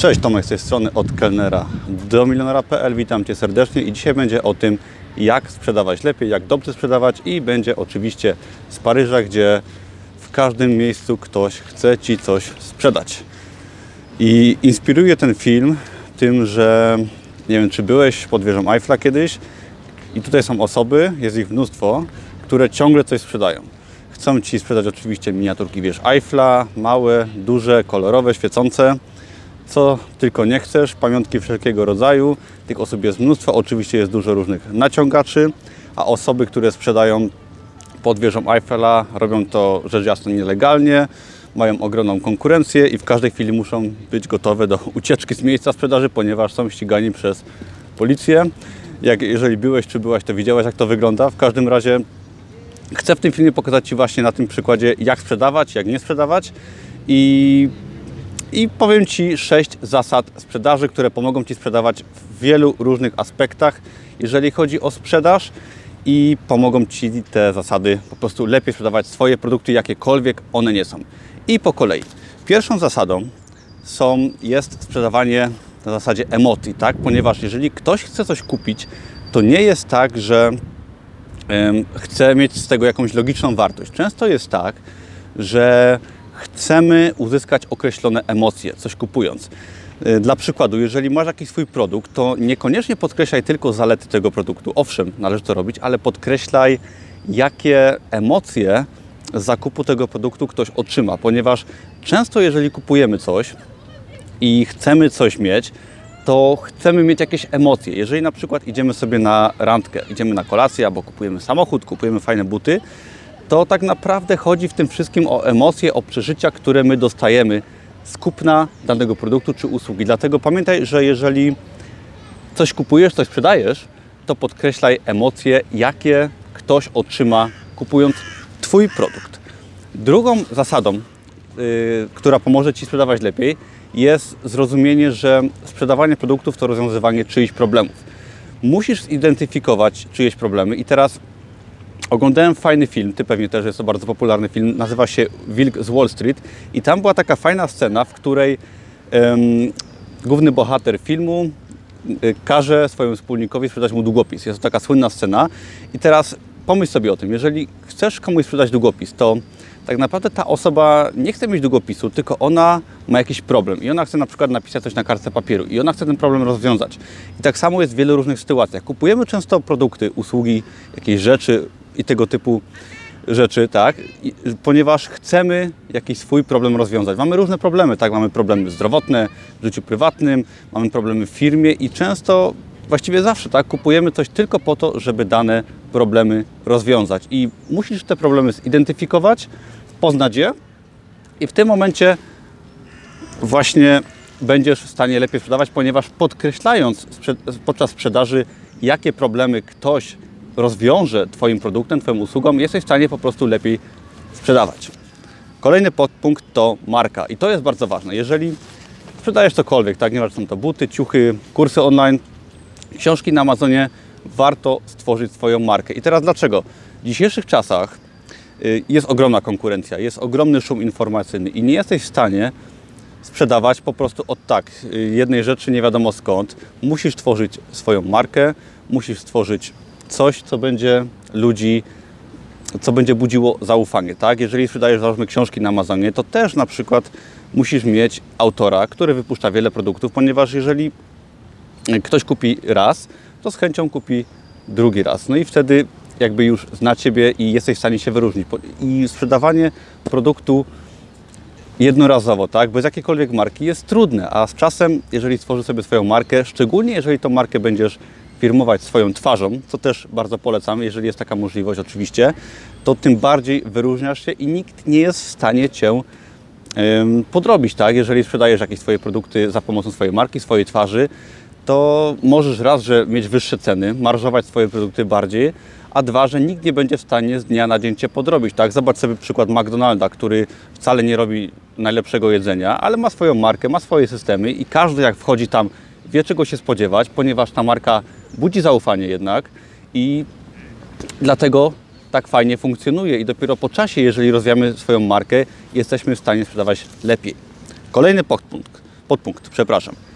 Cześć, Tomek z tej strony od kelnera do milionera.pl. Witam Cię serdecznie i dzisiaj będzie o tym, jak sprzedawać lepiej, jak dobrze sprzedawać i będzie oczywiście z Paryża, gdzie w każdym miejscu ktoś chce Ci coś sprzedać. I inspiruje ten film tym, że nie wiem, czy byłeś pod wieżą Eiffla kiedyś i tutaj są osoby, jest ich mnóstwo, które ciągle coś sprzedają. Chcą Ci sprzedać oczywiście miniaturki wież Eiffla, małe, duże, kolorowe, świecące co tylko nie chcesz, pamiątki wszelkiego rodzaju. Tych osób jest mnóstwo, oczywiście jest dużo różnych naciągaczy, a osoby, które sprzedają pod wieżą Eiffela, robią to rzecz jasna nielegalnie, mają ogromną konkurencję i w każdej chwili muszą być gotowe do ucieczki z miejsca sprzedaży, ponieważ są ścigani przez policję. Jak, jeżeli byłeś czy byłaś, to widziałeś, jak to wygląda. W każdym razie chcę w tym filmie pokazać Ci właśnie na tym przykładzie, jak sprzedawać, jak nie sprzedawać i i powiem Ci sześć zasad sprzedaży, które pomogą Ci sprzedawać w wielu różnych aspektach, jeżeli chodzi o sprzedaż i pomogą Ci te zasady po prostu lepiej sprzedawać swoje produkty, jakiekolwiek one nie są. I po kolei. Pierwszą zasadą są, jest sprzedawanie na zasadzie emocji, tak? ponieważ jeżeli ktoś chce coś kupić, to nie jest tak, że chce mieć z tego jakąś logiczną wartość. Często jest tak, że chcemy uzyskać określone emocje, coś kupując. Y, dla przykładu, jeżeli masz jakiś swój produkt, to niekoniecznie podkreślaj tylko zalety tego produktu. Owszem, należy to robić, ale podkreślaj, jakie emocje zakupu tego produktu ktoś otrzyma, ponieważ często, jeżeli kupujemy coś i chcemy coś mieć, to chcemy mieć jakieś emocje. Jeżeli na przykład idziemy sobie na randkę, idziemy na kolację albo kupujemy samochód, kupujemy fajne buty, to tak naprawdę chodzi w tym wszystkim o emocje, o przeżycia, które my dostajemy z kupna danego produktu czy usługi. Dlatego pamiętaj, że jeżeli coś kupujesz, coś sprzedajesz, to podkreślaj emocje, jakie ktoś otrzyma kupując Twój produkt. Drugą zasadą, yy, która pomoże Ci sprzedawać lepiej, jest zrozumienie, że sprzedawanie produktów to rozwiązywanie czyichś problemów. Musisz zidentyfikować czyjeś problemy i teraz Oglądałem fajny film, ty pewnie też jest to bardzo popularny film, nazywa się Wilk z Wall Street i tam była taka fajna scena, w której um, główny bohater filmu y, każe swojemu wspólnikowi sprzedać mu długopis. Jest to taka słynna scena i teraz pomyśl sobie o tym, jeżeli chcesz komuś sprzedać długopis, to tak naprawdę ta osoba nie chce mieć długopisu, tylko ona ma jakiś problem i ona chce na przykład napisać coś na kartce papieru i ona chce ten problem rozwiązać. I tak samo jest w wielu różnych sytuacjach. Kupujemy często produkty, usługi, jakieś rzeczy, i tego typu rzeczy, tak, I, ponieważ chcemy jakiś swój problem rozwiązać. Mamy różne problemy, tak, mamy problemy zdrowotne w życiu prywatnym, mamy problemy w firmie i często, właściwie zawsze, tak, kupujemy coś tylko po to, żeby dane problemy rozwiązać. I musisz te problemy zidentyfikować, poznać je i w tym momencie właśnie będziesz w stanie lepiej sprzedawać, ponieważ podkreślając podczas sprzedaży, jakie problemy ktoś rozwiąże Twoim produktem, Twoją usługą, jesteś w stanie po prostu lepiej sprzedawać. Kolejny podpunkt to marka i to jest bardzo ważne. Jeżeli sprzedajesz cokolwiek, tak, nieważne są to buty, ciuchy, kursy online, książki na Amazonie, warto stworzyć swoją markę. I teraz dlaczego? W dzisiejszych czasach jest ogromna konkurencja, jest ogromny szum informacyjny i nie jesteś w stanie sprzedawać po prostu od tak y, jednej rzeczy nie wiadomo skąd. Musisz tworzyć swoją markę, musisz stworzyć coś, co będzie ludzi, co będzie budziło zaufanie, tak? Jeżeli sprzedajesz, załóżmy, książki na Amazonie, to też na przykład musisz mieć autora, który wypuszcza wiele produktów, ponieważ jeżeli ktoś kupi raz, to z chęcią kupi drugi raz. No i wtedy jakby już zna Ciebie i jesteś w stanie się wyróżnić. I sprzedawanie produktu jednorazowo, tak, bez jakiejkolwiek marki jest trudne, a z czasem, jeżeli stworzysz sobie swoją markę, szczególnie jeżeli tą markę będziesz firmować swoją twarzą, co też bardzo polecam, jeżeli jest taka możliwość oczywiście, to tym bardziej wyróżniasz się i nikt nie jest w stanie Cię podrobić, tak? Jeżeli sprzedajesz jakieś swoje produkty za pomocą swojej marki, swojej twarzy, to możesz raz, że mieć wyższe ceny, marżować swoje produkty bardziej, a dwa, że nikt nie będzie w stanie z dnia na dzień Cię podrobić, tak? Zobacz sobie przykład McDonalda, który wcale nie robi najlepszego jedzenia, ale ma swoją markę, ma swoje systemy i każdy jak wchodzi tam wie czego się spodziewać, ponieważ ta marka budzi zaufanie jednak i dlatego tak fajnie funkcjonuje i dopiero po czasie, jeżeli rozwijamy swoją markę, jesteśmy w stanie sprzedawać lepiej. Kolejny podpunkt. podpunkt, przepraszam.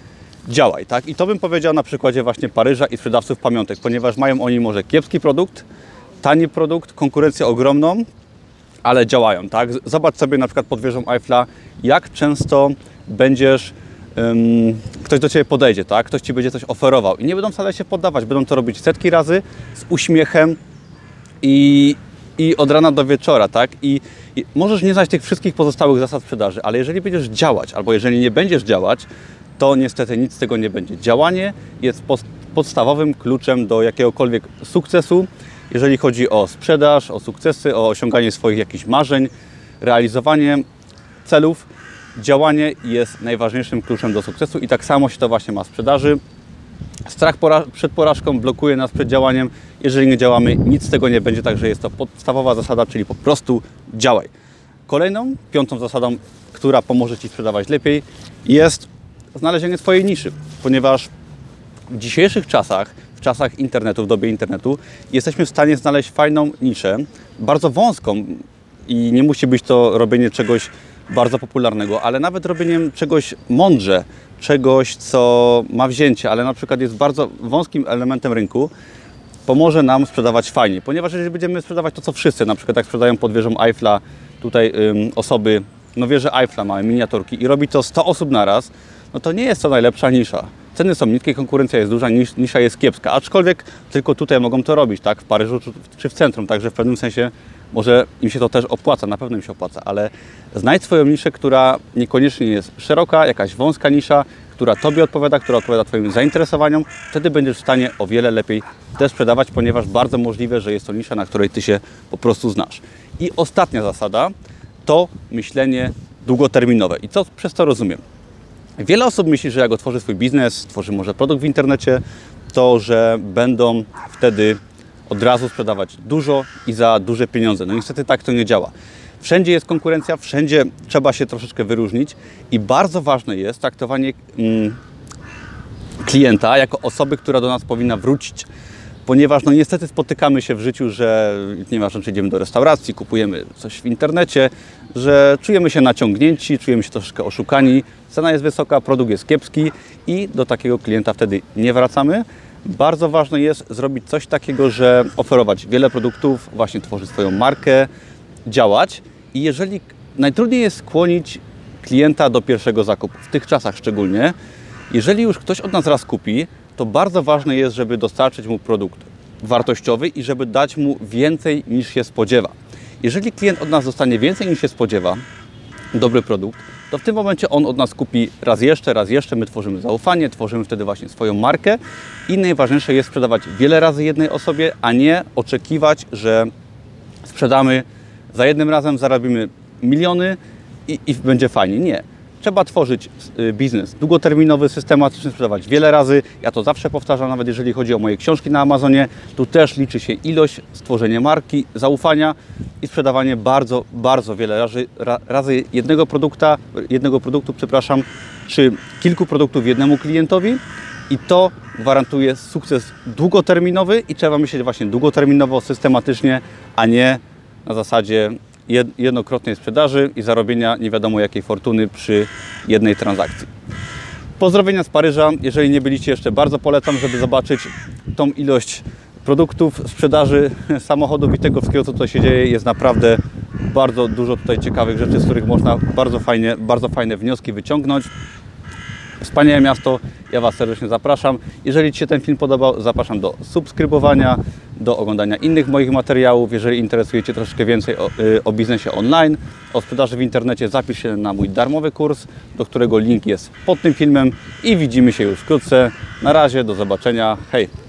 Działaj, tak? I to bym powiedział na przykładzie właśnie Paryża i sprzedawców pamiątek, ponieważ mają oni może kiepski produkt, tani produkt, konkurencję ogromną, ale działają, tak? Zobacz sobie na przykład pod wieżą Eiffla, jak często będziesz, ym, ktoś do Ciebie podejdzie, tak? Ktoś Ci będzie coś oferował i nie będą wcale się poddawać, będą to robić setki razy z uśmiechem i, i od rana do wieczora, tak? I, I możesz nie znać tych wszystkich pozostałych zasad sprzedaży, ale jeżeli będziesz działać, albo jeżeli nie będziesz działać, to niestety nic z tego nie będzie. Działanie jest podstawowym kluczem do jakiegokolwiek sukcesu, jeżeli chodzi o sprzedaż, o sukcesy, o osiąganie swoich jakichś marzeń, realizowanie celów. Działanie jest najważniejszym kluczem do sukcesu i tak samo się to właśnie ma w sprzedaży. Strach pora przed porażką blokuje nas przed działaniem. Jeżeli nie działamy, nic z tego nie będzie, także jest to podstawowa zasada, czyli po prostu działaj. Kolejną, piątą zasadą, która pomoże Ci sprzedawać lepiej, jest znalezienie swojej niszy, ponieważ w dzisiejszych czasach, w czasach internetu, w dobie internetu, jesteśmy w stanie znaleźć fajną niszę, bardzo wąską i nie musi być to robienie czegoś bardzo popularnego, ale nawet robieniem czegoś mądrze, czegoś, co ma wzięcie, ale na przykład jest bardzo wąskim elementem rynku, pomoże nam sprzedawać fajnie, ponieważ jeżeli będziemy sprzedawać to, co wszyscy, na przykład jak sprzedają pod wieżą Eiffla, tutaj ym, osoby, no wieże Eiffla, małe miniaturki i robi to 100 osób naraz, no to nie jest to najlepsza nisza. Ceny są niskie, konkurencja jest duża, nisz, nisza jest kiepska, aczkolwiek tylko tutaj mogą to robić, tak, w Paryżu czy w centrum, także w pewnym sensie może im się to też opłaca, na pewno im się opłaca, ale znajdź swoją niszę, która niekoniecznie jest szeroka, jakaś wąska nisza, która Tobie odpowiada, która odpowiada Twoim zainteresowaniom, wtedy będziesz w stanie o wiele lepiej też sprzedawać, ponieważ bardzo możliwe, że jest to nisza, na której Ty się po prostu znasz. I ostatnia zasada to myślenie długoterminowe. I co przez to rozumiem? Wiele osób myśli, że jak otworzy swój biznes, tworzy może produkt w internecie, to że będą wtedy od razu sprzedawać dużo i za duże pieniądze. No niestety tak to nie działa. Wszędzie jest konkurencja, wszędzie trzeba się troszeczkę wyróżnić i bardzo ważne jest traktowanie mm, klienta jako osoby, która do nas powinna wrócić. Ponieważ no niestety spotykamy się w życiu, że nieważne czy idziemy do restauracji, kupujemy coś w internecie, że czujemy się naciągnięci, czujemy się troszeczkę oszukani, cena jest wysoka, produkt jest kiepski i do takiego klienta wtedy nie wracamy. Bardzo ważne jest zrobić coś takiego, że oferować wiele produktów, właśnie tworzyć swoją markę, działać i jeżeli najtrudniej jest skłonić klienta do pierwszego zakupu, w tych czasach szczególnie, jeżeli już ktoś od nas raz kupi, to bardzo ważne jest, żeby dostarczyć mu produkt wartościowy i żeby dać mu więcej niż się spodziewa. Jeżeli klient od nas dostanie więcej niż się spodziewa, dobry produkt, to w tym momencie on od nas kupi raz jeszcze, raz jeszcze. My tworzymy zaufanie, tworzymy wtedy właśnie swoją markę i najważniejsze jest sprzedawać wiele razy jednej osobie, a nie oczekiwać, że sprzedamy za jednym razem, zarobimy miliony i, i będzie fajnie. Nie. Trzeba tworzyć y, biznes długoterminowy, systematycznie sprzedawać wiele razy. Ja to zawsze powtarzam, nawet jeżeli chodzi o moje książki na Amazonie. Tu też liczy się ilość, stworzenie marki, zaufania i sprzedawanie bardzo, bardzo wiele razy, razy jednego, produkta, jednego produktu, przepraszam, czy kilku produktów jednemu klientowi. I to gwarantuje sukces długoterminowy i trzeba myśleć właśnie długoterminowo, systematycznie, a nie na zasadzie jednokrotnej sprzedaży i zarobienia nie wiadomo jakiej fortuny przy jednej transakcji. Pozdrowienia z Paryża. Jeżeli nie byliście jeszcze, bardzo polecam, żeby zobaczyć tą ilość produktów, sprzedaży samochodów i tego wszystkiego, co tutaj się dzieje. Jest naprawdę bardzo dużo tutaj ciekawych rzeczy, z których można bardzo fajnie, bardzo fajne wnioski wyciągnąć. Wspaniałe miasto, ja Was serdecznie zapraszam. Jeżeli Ci się ten film podobał, zapraszam do subskrybowania, do oglądania innych moich materiałów. Jeżeli interesuje Cię troszeczkę więcej o, y, o biznesie online, o sprzedaży w internecie, zapisz się na mój darmowy kurs, do którego link jest pod tym filmem i widzimy się już wkrótce. Na razie, do zobaczenia. Hej!